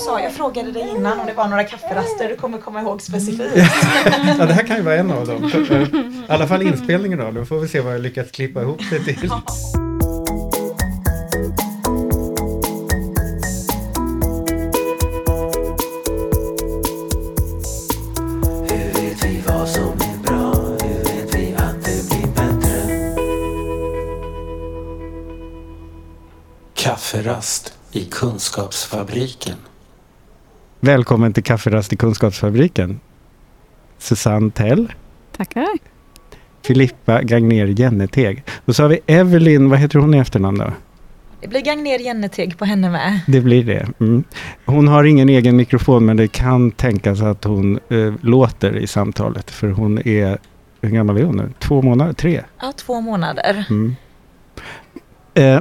sa, jag frågade dig innan om det var några kafferaster du kommer komma ihåg specifikt. ja, det här kan ju vara en av dem. I alla fall inspelningen då. Då får vi se vad jag lyckats klippa ihop det till. Kafferast i Kunskapsfabriken. Välkommen till Kafferast i Kunskapsfabriken. Susanne Tell. Tackar. Filippa Gagner Jenneteg. Och så har vi Evelyn, vad heter hon i efternamn då? Det blir Gagner Jenneteg på henne med. Det blir det. Mm. Hon har ingen egen mikrofon men det kan tänkas att hon eh, låter i samtalet. För hon är, hur gammal är hon nu? Två månader? Tre? Ja, två månader. Mm. Eh,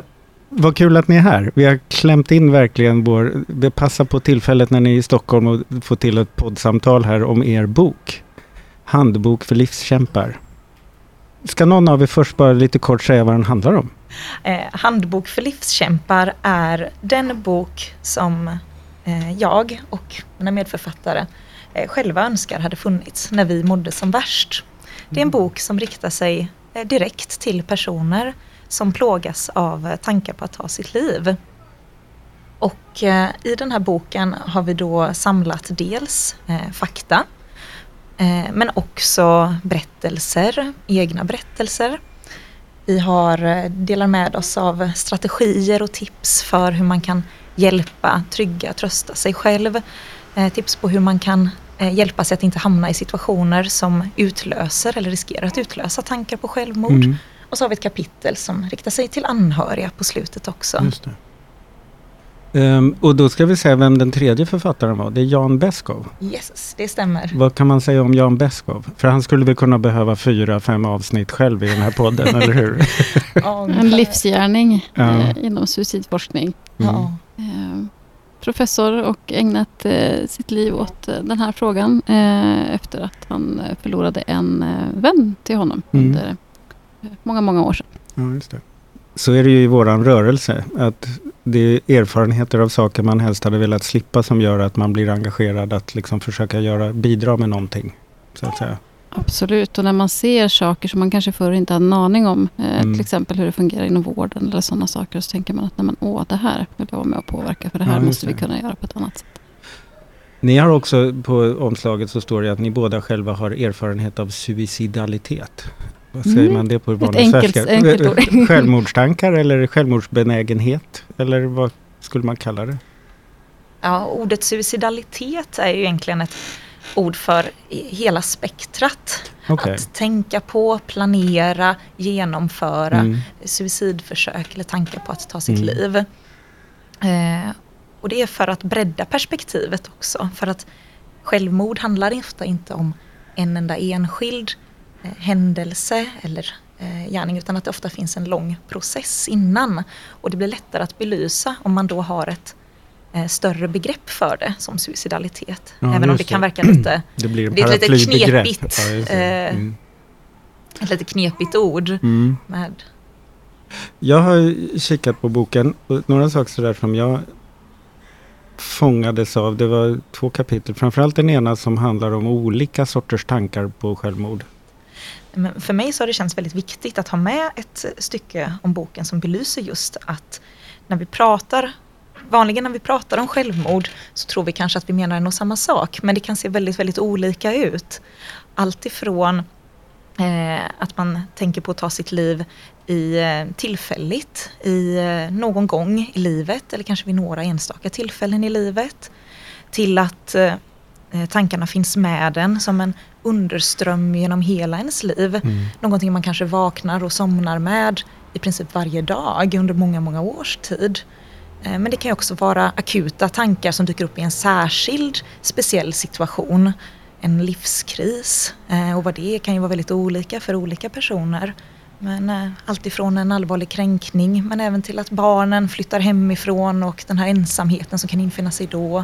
vad kul att ni är här. Vi har klämt in verkligen vår... Vi passar på tillfället när ni är i Stockholm och får till ett poddsamtal här om er bok. Handbok för livskämpar. Ska någon av er först bara lite kort säga vad den handlar om? Eh, Handbok för livskämpar är den bok som eh, jag och mina medförfattare eh, själva önskar hade funnits när vi mådde som värst. Det är en bok som riktar sig eh, direkt till personer som plågas av eh, tankar på att ta sitt liv. Och eh, i den här boken har vi då samlat dels eh, fakta men också berättelser, egna berättelser. Vi har, delar med oss av strategier och tips för hur man kan hjälpa, trygga, trösta sig själv. Tips på hur man kan hjälpa sig att inte hamna i situationer som utlöser eller riskerar att utlösa tankar på självmord. Mm. Och så har vi ett kapitel som riktar sig till anhöriga på slutet också. Just um, och då ska vi säga vem den tredje författaren var. Det är Jan Beskow. Yes, det stämmer. Vad kan man säga om Jan Beskow? För han skulle väl kunna behöva fyra, fem avsnitt själv i den här podden, eller hur? en livsgärning ja. eh, inom suicidforskning. Mm. Ja. Eh, professor och ägnat eh, sitt liv åt eh, den här frågan eh, efter att han eh, förlorade en vän till honom mm. under många, många år sedan. Ja, just det. Så är det ju i våran rörelse. Att det är erfarenheter av saker man helst hade velat slippa som gör att man blir engagerad att liksom försöka göra, bidra med någonting. Så att säga. Absolut, och när man ser saker som man kanske förr inte hade en aning om. Eh, mm. Till exempel hur det fungerar inom vården eller sådana saker. Så tänker man att nej, men, åh, det här vill jag vara med och påverka. För det här ja, måste vi kunna göra på ett annat sätt. Ni har också på omslaget så står det att ni båda själva har erfarenhet av suicidalitet. Vad säger mm. man det på vanlig svenska? Självmordstankar eller självmordsbenägenhet? Eller vad skulle man kalla det? Ja, ordet suicidalitet är ju egentligen ett ord för hela spektrat. Okay. Att tänka på, planera, genomföra mm. suicidförsök eller tankar på att ta sitt mm. liv. Eh, och det är för att bredda perspektivet också. För att självmord handlar ofta inte om en enda enskild Eh, händelse eller eh, gärning utan att det ofta finns en lång process innan. Och det blir lättare att belysa om man då har ett eh, större begrepp för det som suicidalitet. Ja, Även om det kan verka lite... Det blir det är ett lite knepigt, ja, mm. ett lite knepigt ord. Mm. Med. Jag har kikat på boken och några saker sådär som jag fångades av. Det var två kapitel. Framförallt den ena som handlar om olika sorters tankar på självmord. Men för mig så har det känts väldigt viktigt att ha med ett stycke om boken som belyser just att när vi pratar Vanligen när vi pratar om självmord så tror vi kanske att vi menar nog samma sak men det kan se väldigt, väldigt olika ut. Alltifrån eh, att man tänker på att ta sitt liv i, eh, tillfälligt, i eh, någon gång i livet eller kanske vid några enstaka tillfällen i livet. Till att eh, eh tankarna finns med en som en underström genom hela ens liv. Mm. Någonting man kanske vaknar och somnar med i princip varje dag under många, många års tid. Eh, men det kan också vara akuta tankar som dyker upp i en särskild speciell situation. En livskris. Eh, och vad det är kan ju vara väldigt olika för olika personer. Men alltifrån en allvarlig kränkning men även till att barnen flyttar hemifrån och den här ensamheten som kan infinna sig då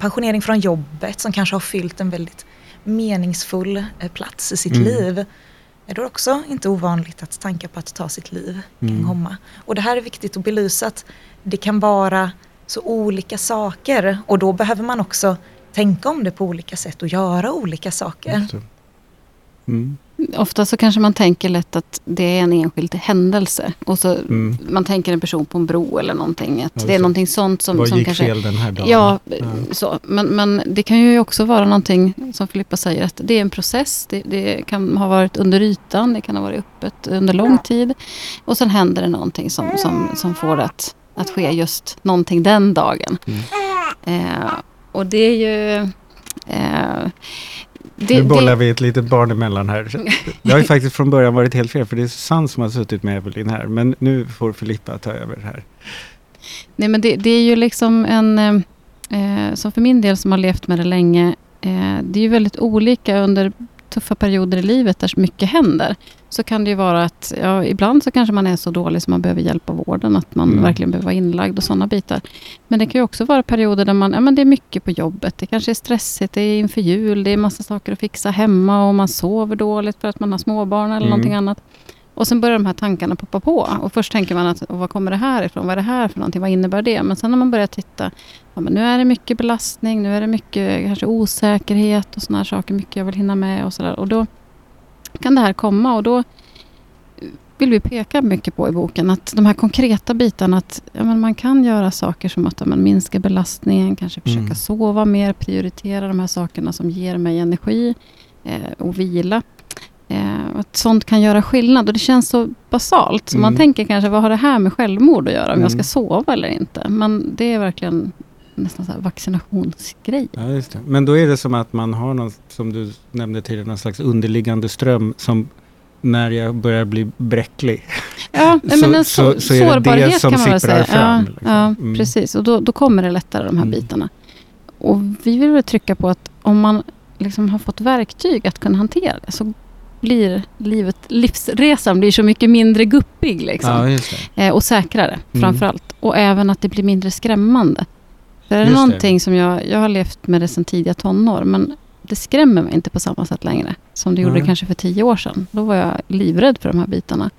pensionering från jobbet som kanske har fyllt en väldigt meningsfull eh, plats i sitt mm. liv. Är det också inte ovanligt att tankar på att ta sitt liv kan mm. komma. Och det här är viktigt att belysa att det kan vara så olika saker och då behöver man också tänka om det på olika sätt och göra olika saker. Mm. Ofta så kanske man tänker lätt att det är en enskild händelse. Och så mm. Man tänker en person på en bro eller någonting. Att ja, det är någonting sånt som, Vad som gick kanske... fel den här dagen? Ja, ja. Så. Men, men det kan ju också vara någonting som Filippa säger. Att det är en process. Det, det, kan ha varit under ytan. Det kan ha varit öppet under lång tid. Och sen händer det någonting som, som, som får det att, att ske just någonting den dagen. Mm. Eh, och det är ju... Eh, det, nu bollar det... vi ett litet barn emellan här. Det har ju faktiskt från början varit helt fel, för det är Susanne som har suttit med Evelyn här. Men nu får Filippa ta över här. Nej, men det, det är ju liksom en... Eh, som för min del som har levt med det länge, eh, det är ju väldigt olika under tuffa perioder i livet där mycket händer. Så kan det ju vara att ja, ibland så kanske man är så dålig så man behöver hjälp av vården. Att man mm. verkligen behöver vara inlagd och sådana bitar. Men det kan ju också vara perioder där man, ja, men det är mycket på jobbet. Det kanske är stressigt, det är inför jul, det är massa saker att fixa hemma och man sover dåligt för att man har småbarn eller mm. någonting annat. Och sen börjar de här tankarna poppa på. Och först tänker man att, vad kommer det här ifrån? Vad är det här för någonting? Vad innebär det? Men sen när man börjar titta, ja, men nu är det mycket belastning, nu är det mycket kanske osäkerhet och sådana här saker, mycket jag vill hinna med och sådär. Och då kan det här komma och då vill vi peka mycket på i boken att de här konkreta bitarna att ja, men man kan göra saker som att ja, man minskar belastningen, kanske försöka mm. sova mer, prioritera de här sakerna som ger mig energi eh, och vila. Eh, att sånt kan göra skillnad och det känns så basalt. Så mm. man tänker kanske, vad har det här med självmord att göra? Om mm. jag ska sova eller inte? Men det är verkligen nästan så vaccinationsgrej. Ja, just det. Men då är det som att man har någon, som du nämnde tidigare, någon slags underliggande ström som när jag börjar bli bräcklig. Ja, så, men en så, så, är det det som kan man väl säga. Fram, ja, liksom. ja mm. precis. Och då, då kommer det lättare de här mm. bitarna. Och vi vill väl trycka på att om man liksom har fått verktyg att kunna hantera det så blir livet, livsresan blir så mycket mindre guppig. Liksom. Ja, eh, och säkrare mm. framförallt. Och även att det blir mindre skrämmande. För är det någonting det. som jag, jag har levt med det sedan tidiga tonår, men det skrämmer mig inte på samma sätt längre. Som det gjorde mm. kanske för tio år sedan. Då var jag livrädd för de här bitarna.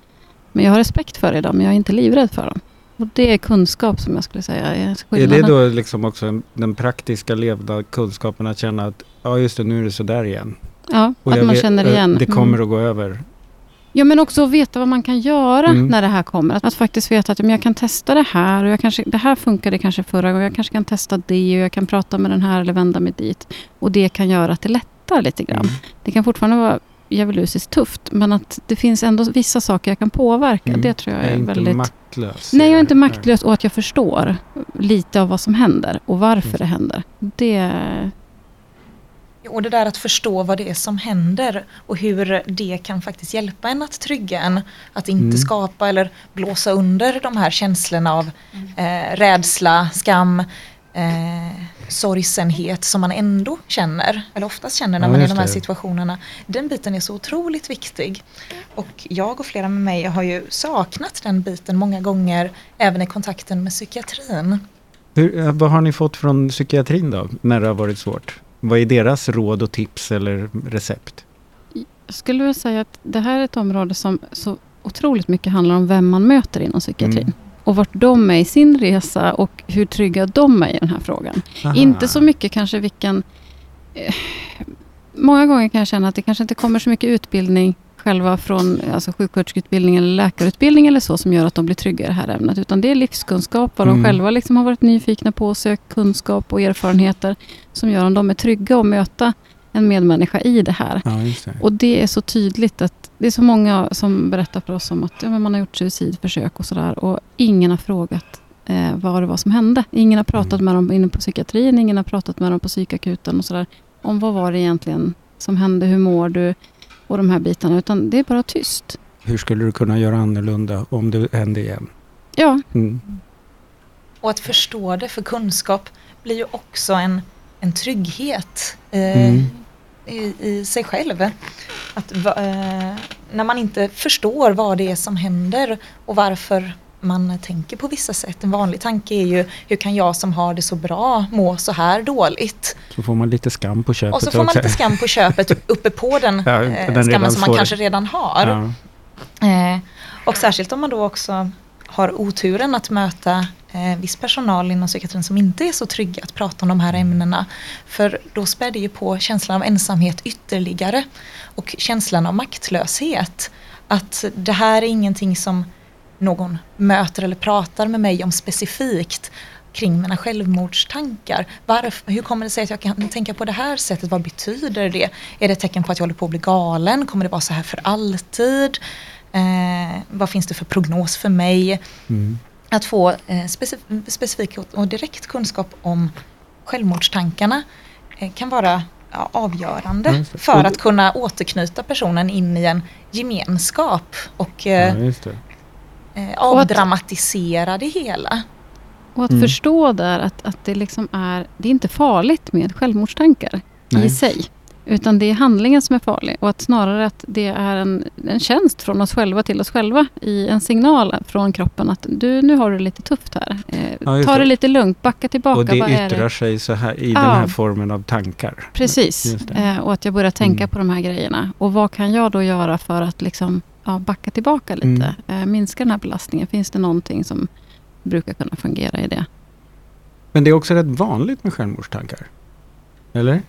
Men jag har respekt för det idag, men jag är inte livrädd för dem. Och det är kunskap som jag skulle säga är skillnaden. Är det då liksom också den praktiska levda kunskapen att känna att ja just det, nu är det sådär igen. Ja, och att man känner igen. Det kommer mm. att gå över. Ja, men också att veta vad man kan göra mm. när det här kommer. Att, att faktiskt veta att jag kan testa det här och jag kanske, det här funkade kanske förra gången. Jag kanske kan testa det och jag kan prata med den här eller vända mig dit. Och det kan göra att det lättar lite grann. Mm. Det kan fortfarande vara djävulusiskt tufft men att det finns ändå vissa saker jag kan påverka. Mm. Det tror jag är, jag är väldigt... inte maktlös. Nej, jag är inte maktlös och att jag förstår lite av vad som händer och varför mm. det händer. Det och det där att förstå vad det är som händer och hur det kan faktiskt hjälpa en att trygga en. Att inte mm. skapa eller blåsa under de här känslorna av eh, rädsla, skam, eh, sorgsenhet som man ändå känner, eller oftast känner när ja, man är i de här situationerna. Den biten är så otroligt viktig. Och jag och flera med mig har ju saknat den biten många gånger, även i kontakten med psykiatrin. Hur, vad har ni fått från psykiatrin då, när det har varit svårt? Vad är deras råd och tips eller recept? Jag skulle vilja säga att det här är ett område som så otroligt mycket handlar om vem man möter inom psykiatrin. Mm. Och vart de är i sin resa och hur trygga de är i den här frågan. Aha. Inte så mycket kanske vilken... Eh, många gånger kan jag känna att det kanske inte kommer så mycket utbildning själva från alltså sjuksköterskeutbildning eller läkarutbildning eller så som gör att de blir trygga i det här ämnet. Utan det är livskunskap, vad mm. de själva liksom har varit nyfikna på sökt kunskap och erfarenheter som gör att de är trygga att möta en medmänniska i det här. Ja, det. Och det är så tydligt att det är så många som berättar för oss om att ja, man har gjort suicidförsök och sådär och ingen har frågat eh, vad det var som hände. Ingen har pratat mm. med dem inne på psykiatrin, ingen har pratat med dem på psykakuten och sådär. Om vad var det egentligen som hände, hur mår du? Och de här bitarna, utan det är bara tyst. Hur skulle du kunna göra annorlunda om det hände igen? Ja. Mm. Och att förstå det, för kunskap blir ju också en, en trygghet eh, mm. i, i, sig själv. Att, eh, när man inte förstår vad det är som händer och varför man tänker på vissa sätt. En vanlig tanke är ju hur kan jag som har det så bra må så här dåligt? Så får man lite skam på köpet Och så får man också. lite skam på köpet uppe på den, ja, eh, den skammen som man kanske redan har. Ja. Eh, och särskilt om man då också har oturen att möta eh, viss personal inom psykiatrin som inte är så trygga att prata om de här ämnena. För då spär det ju på känslan av ensamhet ytterligare och känslan av maktlöshet. Att det här är ingenting som någon möter eller pratar med mig om specifikt kring mina självmordstankar. Varför, hur kommer det sig att jag kan tänka på det här sättet? Vad betyder det? Är det ett tecken på att jag håller på att bli galen? Kommer det vara så här för alltid? Eh, vad finns det för prognos för mig? Mm. Att få eh, specif specifik och direkt kunskap om självmordstankarna eh, kan vara ja, avgörande mm, för att kunna återknyta personen in i en gemenskap och eh, ja, eh, avdramatisera det hela. Och att mm. förstå där att, att det liksom är, det är inte farligt med självmordstankar Nej. i sig. Utan det är handlingen som är farlig och att snarare att det är en, en tjänst från oss själva till oss själva i en signal från kroppen att du, nu har du det lite tufft här. Eh, ja, ta det lite lugnt, backa tillbaka. Och det yttrar det? sig så här i ja. den här formen av tankar. Precis, eh, och att jag börjar tänka mm. på de här grejerna. Och vad kan jag då göra för att liksom, ja, backa tillbaka lite? Mm. Eh, minska den här belastningen. Finns det någonting som brukar kunna fungera i det? Men det är också rätt vanligt med självmordstankar. Eller?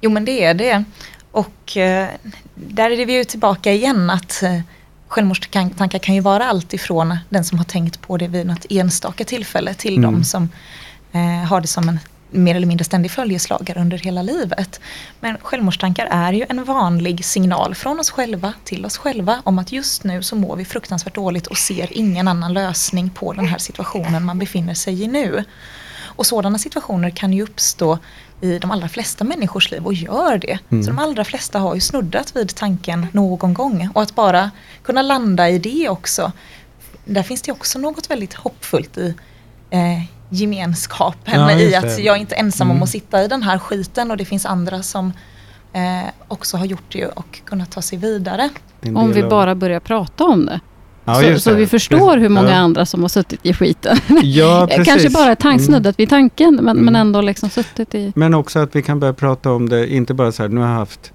Jo men det är det. Och eh, där är vi ju tillbaka igen att eh, självmordstankar kan ju vara allt ifrån den som har tänkt på det vid något enstaka tillfälle till mm. de som eh, har det som en mer eller mindre ständig följeslagare under hela livet. Men självmordstankar är ju en vanlig signal från oss själva till oss själva om att just nu så mår vi fruktansvärt dåligt och ser ingen annan lösning på den här situationen man befinner sig i nu. Och sådana situationer kan ju uppstå i de allra flesta människors liv och gör det. Mm. Så de allra flesta har ju snuddat vid tanken någon gång och att bara kunna landa i det också. Där finns det också något väldigt hoppfullt i eh, gemenskapen ja, i att jag är inte ensam mm. om att sitta i den här skiten och det finns andra som eh, också har gjort det och kunnat ta sig vidare. Om vi bara börjar prata om det. Ja, så, så, vi förstår hur många ja. andra som har suttit i skiten. Ja, Kanske bara tank, mm. snuddat vid tanken men, mm. men ändå liksom suttit i... Men också att vi kan börja prata om det, inte bara så här, nu har jag haft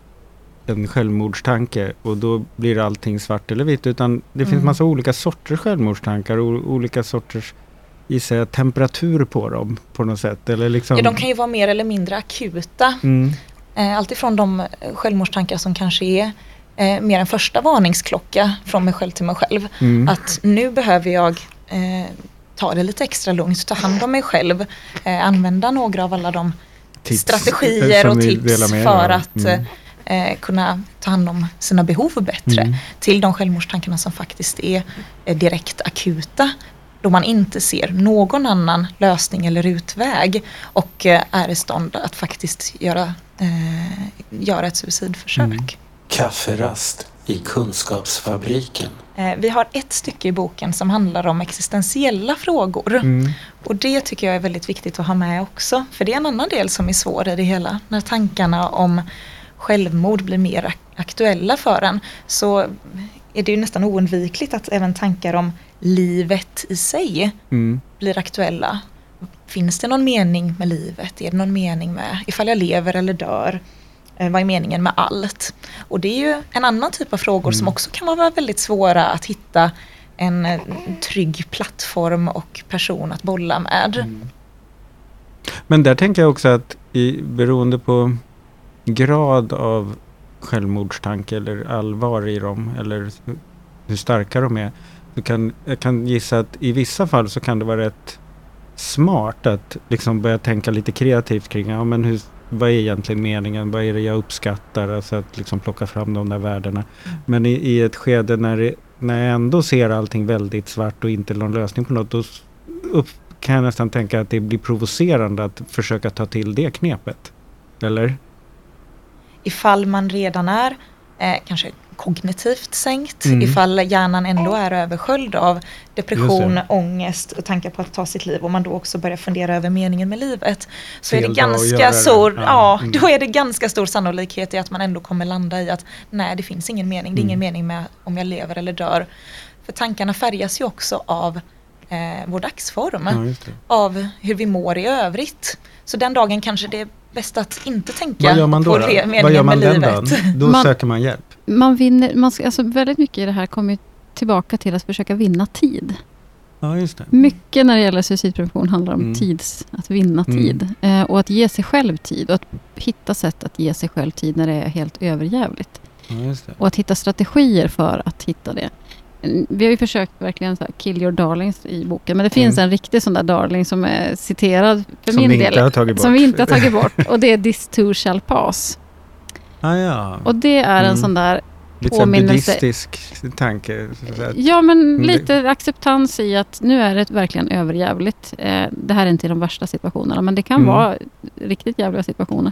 en självmordstanke och då blir allting svart eller vitt utan det mm. finns massa olika sorters självmordstankar och olika sorters gissar jag, temperatur på dem på något sätt? Eller liksom... Ja, de kan ju vara mer eller mindre akuta. Mm. Eh, Alltifrån de självmordstankar som kanske är eh, mer en första varningsklocka från mig själv till mig själv. Mm. Att nu behöver jag eh, ta det lite extra lugnt, ta hand om mig själv, eh, använda några av alla de tips, strategier och tips för att mm. eh, kunna ta hand om sina behov bättre. Mm. Till de självmordstankarna som faktiskt är direkt akuta då man inte ser någon annan lösning eller utväg och eh, är i stånd att faktiskt göra, eh, göra ett suicidförsök. Mm. Kafferast i Kunskapsfabriken. Eh, vi har ett stycke i boken som handlar om existentiella frågor. Mm. Och det tycker jag är väldigt viktigt att ha med också. För det är en annan del som är svår i det hela. När tankarna om självmord blir mer aktuella för en så är det ju nästan oundvikligt att även tankar om livet i sig mm. blir aktuella. Finns det någon mening med livet? Är det någon mening med ifall jag lever eller dör? Eh, vad är meningen med allt? Och det är ju en annan typ av frågor mm. som också kan vara väldigt svåra att hitta en eh, trygg plattform och person att bolla med. Mm. Men där tänker jag också att i, beroende på grad av självmordstanke eller allvar i dem eller hur starka de är. Så kan, jag kan gissa att i vissa fall så kan det vara rätt smart att liksom börja tänka lite kreativt kring ja, men hur, vad är egentligen meningen, vad är det jag uppskattar, alltså att liksom plocka fram de där värdena. Mm. Men i, i, ett skede när, det, när jag ändå ser allting väldigt svart och inte någon lösning på något, då upp, kan jag nästan tänka att det blir provocerande att försöka ta till det knepet. Eller? ifall man redan är eh, kanske kognitivt sänkt, mm. ifall hjärnan ändå är översköljd av depression, ångest och tankar på att ta sitt liv och man då också börjar fundera över meningen med livet. Så är det ganska stor, ja, ja mm. då är det ganska stor sannolikhet i att man ändå kommer landa i att nej det finns ingen mening, det är ingen mm. mening med om jag lever eller dör. För tankarna färgas ju också av eh, vår dagsform, ja, av hur vi mår i övrigt. Så den dagen kanske det är bäst att inte tänka Vad gör man då, på Vad gör man den dagen? Då man, söker man hjälp. Man vinner, man ska, alltså väldigt mycket i det här kommer tillbaka till att försöka vinna tid. Ja, just det. Mycket när det gäller suicidprevention handlar om Mm. tids, att vinna Mm. tid. Eh, och att ge sig själv tid. Och att hitta sätt att ge sig själv tid när det är helt överjävligt. Ja. Och att hitta strategier för att hitta det. Mm, Vi har ju försökt verkligen så här, kill your darlings i boken. Men det finns Mm. en riktig sån där darling som är citerad för Som min del. Som vi inte har tagit bort. Och det är this too shall pass. Ah, ja. Och det är en Mm. sån där Lite så här påminnelse. buddhistisk tanke. Ja, men lite acceptans i att nu är det verkligen överjävligt. Eh, det här är inte de värsta situationerna, men det kan Mm. vara riktigt jävliga situationer.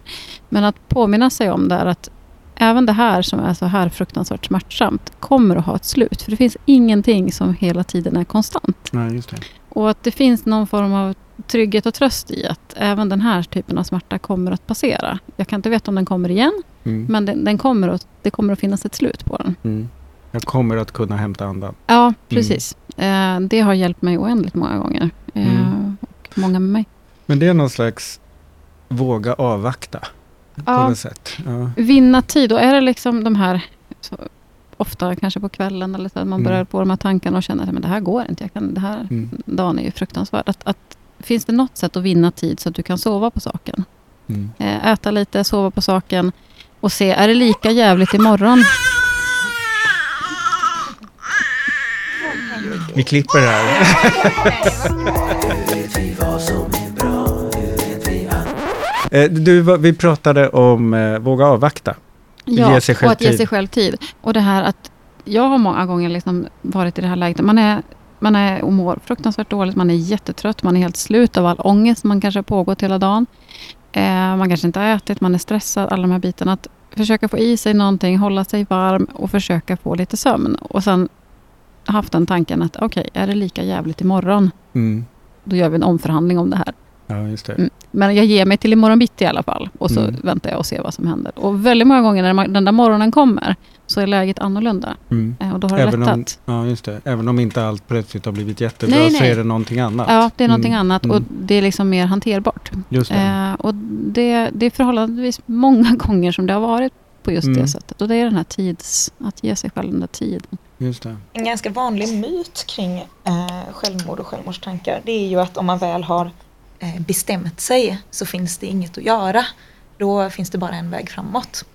Men att påminna sig om det är att även det här som är så här fruktansvärt smärtsamt kommer att ha ett slut. För det finns ingenting som hela tiden är konstant. nej, just det. Och att det finns någon form av trygghet och tröst i att även den här typen av smärta kommer att passera. Jag kan inte veta om den kommer igen, Mm. men den, den kommer att, det kommer att finnas ett slut på den. Mm. Jag kommer att kunna hämta andan. Ja, precis. Eh, det har hjälpt mig oändligt många gånger. Eh, Mm. Och många med mig. Men det är någon slags våga avvakta. På Ja. något sätt. Ja. Vinna tid. Och är det liksom de här, ofta kanske på kvällen, eller så att man Mm. börjar på de här tankarna och känner att det här går inte. Jag kan, det här Mm. dagen är ju fruktansvärd. Att, att, finns det något sätt att vinna tid så att du kan sova på saken? Mm. Eh, äta lite, sova på saken och se, är det lika jävligt imorgon? Vi klipper här. Eh, Du, vi pratade om eh, våga avvakta. Ja, Ge och att ge tid. sig själv tid. Och det här att jag har många gånger liksom varit i det här läget. Man är, man är och mår fruktansvärt dåligt. Man är jättetrött. Man är helt slut av all ångest man kanske har pågått hela dagen. Eh, man kanske inte har ätit. Man är stressad. Alla de här bitarna. Att försöka få i sig någonting. Hålla sig varm och försöka få lite sömn. Och sen haft den tanken att okej, är det lika jävligt imorgon? Mm. Då gör vi en omförhandling om det här. Ja, just det. Mm. Men jag ger mig till imorgon bitti i alla fall. Och så Mm. väntar jag och ser vad som händer. Och väldigt många gånger när man- den där morgonen kommer så är läget annorlunda. Mm. Eh, Och då har det Även om, lättat. ja, just det. Även om inte allt plötsligt har blivit jättebra Nej, så nej. är det någonting annat. Ja, det är någonting Mm. annat. Mm. Och det är liksom mer hanterbart. Just det. Eh, och det, det är förhållandevis många gånger som det har varit på just Mm. det sättet. Och det är den här tids... Att ge sig själv den där tiden. Just det. En ganska vanlig myt kring eh, självmord och självmordstankar det är ju att om man väl har bestämt sig så finns det inget att göra. Då finns det bara en väg framåt,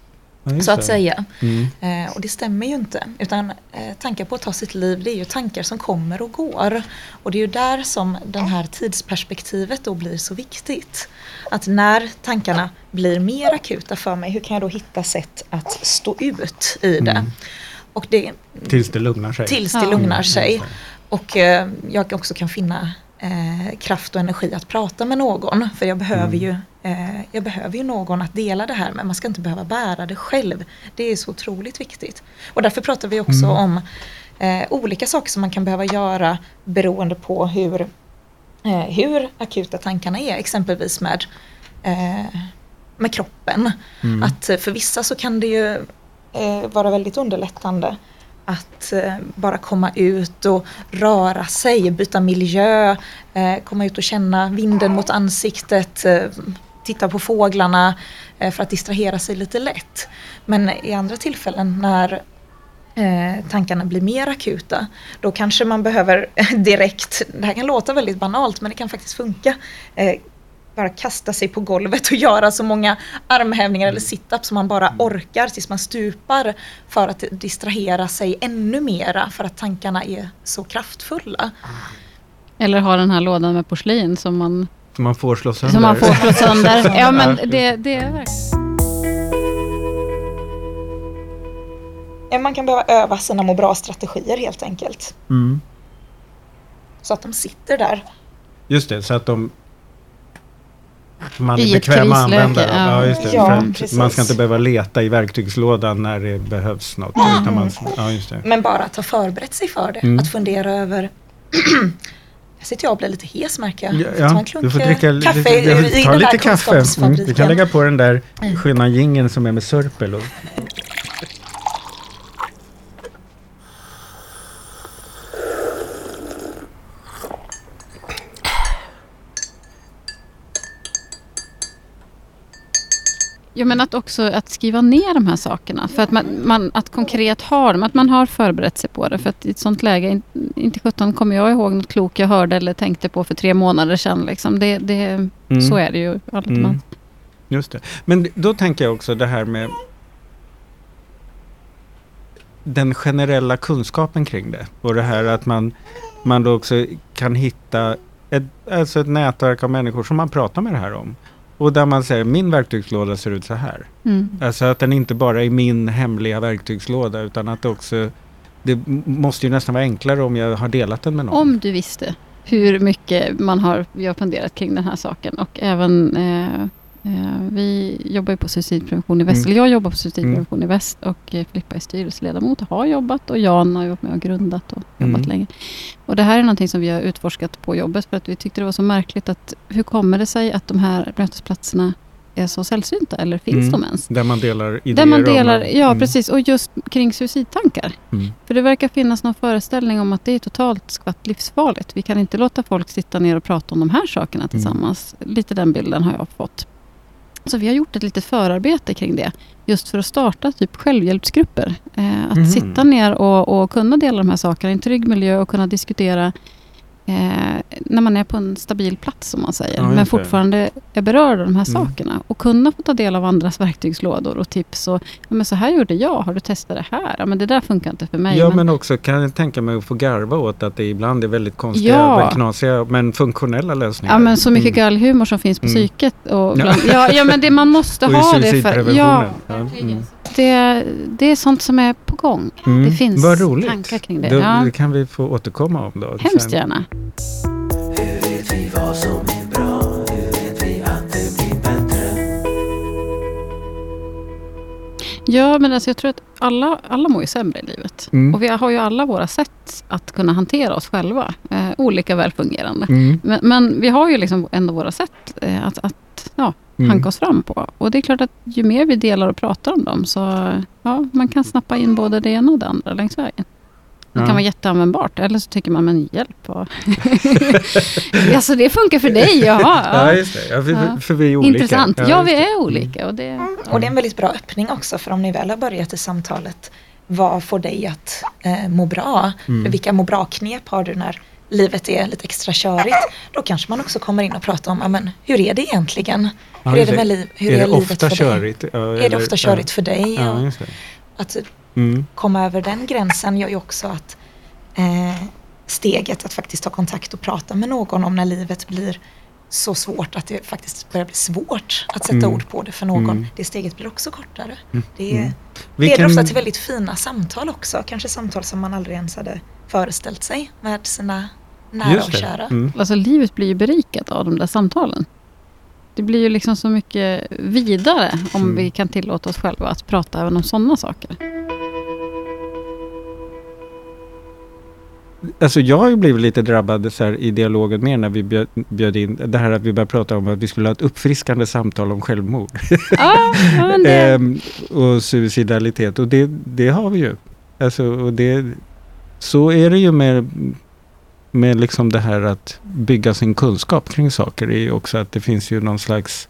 Ja, så att säga. Mm. Eh, och det stämmer ju inte. Utan eh, tankar på att ta sitt liv, det är ju tankar som kommer och går. Och det är ju där som det här tidsperspektivet då blir så viktigt. Att när tankarna blir mer akuta för mig, hur kan jag då hitta sätt att stå ut i det? Mm. Och det Tills det lugnar sig. tills det Ja. lugnar Mm. sig. Och eh, jag också kan finna eh, kraft och energi att prata med någon. För jag behöver, Mm. ju, eh, jag behöver ju någon att dela det här med. Man ska inte behöva bära det själv. Det är så otroligt viktigt. Och därför pratar vi också Mm. om eh, olika saker som man kan behöva göra beroende på hur, eh, hur akuta tankarna är. Exempelvis med, eh, med kroppen. Mm. Att för vissa så kan det ju eh, vara väldigt underlättande att eh, bara komma ut och röra sig, byta miljö, eh, komma ut och känna vinden mot ansiktet, eh, titta på fåglarna för att distrahera sig lite lätt. Men i andra tillfällen när tankarna blir mer akuta, då kanske man behöver direkt, det här kan låta väldigt banalt men det kan faktiskt funka, bara kasta sig på golvet och göra så många armhävningar eller sit-ups som man bara orkar tills man stupar för att distrahera sig ännu mera för att tankarna är så kraftfulla. Eller ha den här lådan med porslin som man, Som man får slå sönder. som man får slå sönder. Ja, men det, det är verkligen... Man kan behöva öva sina må bra-strategier helt enkelt. Mm. Så att de sitter där. Just det, så att de man är I ett bekväm att krisläge, använda dem. ja. Ja, just det. Ja, man ska inte behöva leta i verktygslådan när det behövs något. Mm. Man, ja. Men bara att ha förberett sig för det. Mm. Att fundera över Jag sitter jag och blir lite hes märker jag. Ja, Får ta en ja, klunk du får dricka kaffe i, i, i den lite där kaffe. Mm. Du kan lägga på den där Mm. sköna jingeln som är med sörpel. Och, Ja, men att också att skriva ner de här sakerna. För att, man, man, att konkret ha dem, att man har förberett sig på det. För att i ett sånt läge, inte sjutton kommer jag ihåg något klokt jag hörde eller tänkte på för tre månader sedan. Liksom. Det, det, mm. Så är det ju. Mm. Just det. Men då tänker jag också det här med den generella kunskapen kring det. Och det här att man, man då också kan hitta ett, alltså ett nätverk av människor som man pratar med det här om. Och där man säger min verktygslåda ser ut så här. Mm. Alltså att den inte bara är min hemliga verktygslåda utan att det också det måste ju nästan vara enklare om jag har delat den med någon. Om du visste hur mycket man har, vi har funderat kring den här saken och även Eh, vi jobbar ju på suicidprevention i väst, mm. jag jobbar på suicidprevention mm. i väst och eh, Filippa är styrelseledamot och har jobbat och Jan har varit med och grundat och jobbat mm. länge. Och det här är någonting som vi har utforskat på jobbet för att vi tyckte det var så märkligt att hur kommer det sig att de här mötesplatserna är så sällsynta eller finns mm. de ens? Där man delar idéer? Där man delar, om, ja mm. precis och just kring suicidtankar. Mm. För det verkar finnas någon föreställning om att det är totalt skvatt livsfarligt. Vi kan inte låta folk sitta ner och prata om de här sakerna mm. tillsammans. Lite den bilden har jag fått. Så vi har gjort ett litet förarbete kring det. Just för att starta typ självhjälpsgrupper. Eh, att mm. sitta ner och, och kunna dela de här sakerna i en trygg miljö och kunna diskutera Eh, när man är på en stabil plats, som man säger. Ja, men fortfarande är berörd av de här mm. sakerna. Och kunna få ta del av andras verktygslådor och tips. Och, ja, men så här gjorde jag, har du testat det här? Ja, men det där funkar inte för mig. Ja, men, men också kan jag tänka mig att få garva åt att det ibland är väldigt konstiga, ja. knasiga, men funktionella lösningar. Ja, men så mycket mm. gallhumor som finns på mm. psyket. Och bland, ja. ja, men det man måste ha det för. Ja, ja. Mm. Det, det är sånt som är på gång. Mm. Det finns tankar kring det. Då, ja. Det kan vi få återkomma om då. Hemskt gärna. Ja, men alltså jag tror att alla, alla mår ju sämre i livet. Mm. Och vi har ju alla våra sätt att kunna hantera oss själva. Eh, olika välfungerande. Mm. Men, men, vi har ju liksom ändå våra sätt eh, att, att ja, mm. hanka oss fram på. Och det är klart att ju mer vi delar och pratar om dem så ja, man kan snappa in både det ena och det andra längs vägen. Det ja. kan vara jätteanvändbart. Eller så tycker man, men hjälp. Alltså det funkar för dig, jaha. Ja, just det. Ja, för, ja. för vi är olika. Intressant. Ja, ja vi är olika. Och det, mm. och det är en väldigt bra öppning också. För om ni väl har börjat i samtalet, vad får dig att eh, må bra? Mm. Vilka må bra-knep har du när livet är lite extra körigt? Då kanske man också kommer in och pratar om, men hur är det egentligen? Hur är det med liv, hur är, är det livet för körigt? dig? är det ofta körigt för dig? Att mm. komma över den gränsen gör ju också att eh, steget att faktiskt ta kontakt och prata med någon om när livet blir så svårt att det faktiskt börjar bli svårt att sätta mm. ord på det för någon. Mm. Det steget blir också kortare. Mm. Det mm. leder kan... ofta till väldigt fina samtal också. Kanske samtal som man aldrig ens hade föreställt sig med sina nära och kära. Mm. Alltså livet blir ju berikat av de där samtalen. Det blir ju liksom så mycket vidare om mm. vi kan tillåta oss själva att prata även om sådana saker. Alltså jag har ju blivit lite drabbad så här, i dialogen med när vi bjöd, bjöd, in det här att vi började prata om att vi skulle ha ett uppfriskande samtal om självmord. Ah, det... ehm, och suicidalitet och det, det har vi ju. Alltså, och det, så är det ju med, med liksom det här att bygga sin kunskap kring saker. Är också att det finns ju någon slags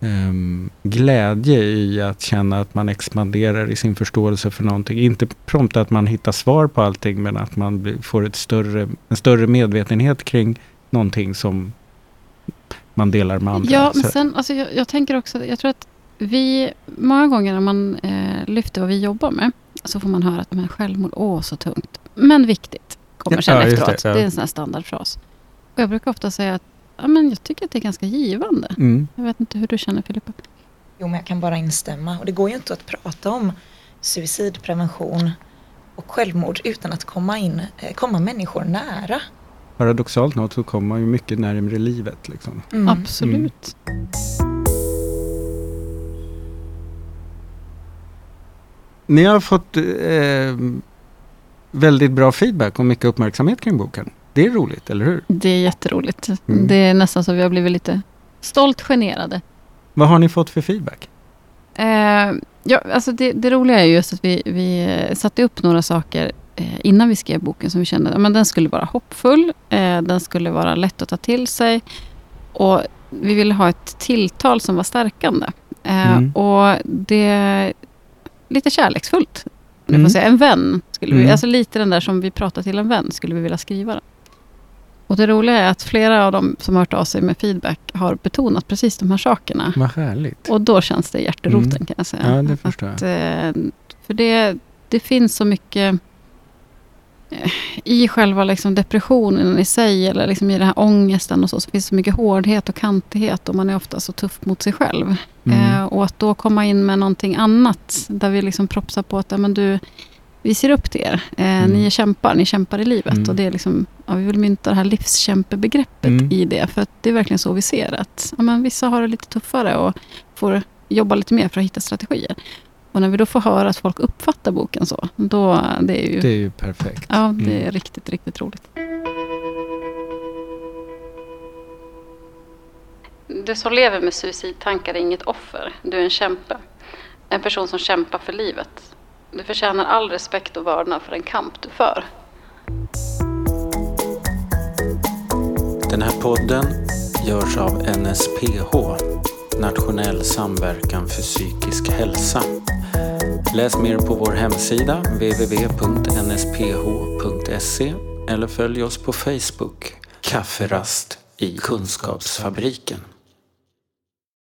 um, glädje i att känna att man expanderar i sin förståelse för någonting. Inte prompt att man hittar svar på allting men att man får ett större, en större medvetenhet kring någonting som man delar med andra. Ja, men sen, alltså, jag, jag tänker också, jag tror att vi, många gånger när man eh, lyfter vad vi jobbar med, så får man höra att men självmord, åh så tungt. Men viktigt, kommer sen ja, efteråt. Det, ja. det är en sån här standardfras. Och jag brukar ofta säga att ja, men jag tycker att det är ganska givande. Mm. Jag vet inte hur du känner Filippa? Jo, men jag kan bara instämma. Och det går ju inte att prata om suicidprevention och självmord utan att komma, in, eh, komma människor nära. Paradoxalt nog så kommer man ju mycket närmare livet. Liksom. Mm. Absolut. Mm. Ni har fått eh, väldigt bra feedback och mycket uppmärksamhet kring boken. Det är roligt, eller hur? Det är jätteroligt. Mm. Det är nästan så vi har blivit lite stolt generade. Vad har ni fått för feedback? Eh, ja, alltså det, det, roliga är just att vi, vi satte upp några saker eh, innan vi skrev boken som vi kände att den skulle vara hoppfull. Eh, den skulle vara lätt att ta till sig. Och vi ville ha ett tilltal som var stärkande. Eh, mm. Och det lite kärleksfullt. Mm. Får säga. En vän, skulle vi, mm. alltså lite den där som vi pratar till en vän, skulle vi vilja skriva den. Och det roliga är att flera av dem som har hört av sig med feedback har betonat precis de här sakerna. Vad härligt. Och då känns det hjärteroten mm. kan jag säga. Ja, det förstår att, jag. Eh, för det, det finns så mycket eh, i själva liksom depressionen i sig, eller liksom i den här ångesten och så, så finns det så mycket hårdhet och kantighet och man är ofta så tuff mot sig själv. Mm. Eh, och att då komma in med någonting annat, där vi liksom propsar på att ja, men du, vi ser upp till er. Eh, mm. Ni är kämpar, ni kämpar i livet. Mm. Och det är liksom, ja, vi vill mynta det här livskämpebegreppet mm. i det. För det är verkligen så vi ser att ja, men vissa har det lite tuffare och får jobba lite mer för att hitta strategier. Och när vi då får höra att folk uppfattar boken så, då det är ju... Det är ju perfekt. Ja, det är mm. riktigt, riktigt roligt. Du som lever med suicidtankar är inget offer. Du är en kämpe. En person som kämpar för livet. Du förtjänar all respekt och vördnad för den kamp du för. Den här podden görs av NSPH, Nationell samverkan för psykisk hälsa. Läs mer på vår hemsida www.nsph.se eller följ oss på Facebook, Kafferast i Kunskapsfabriken.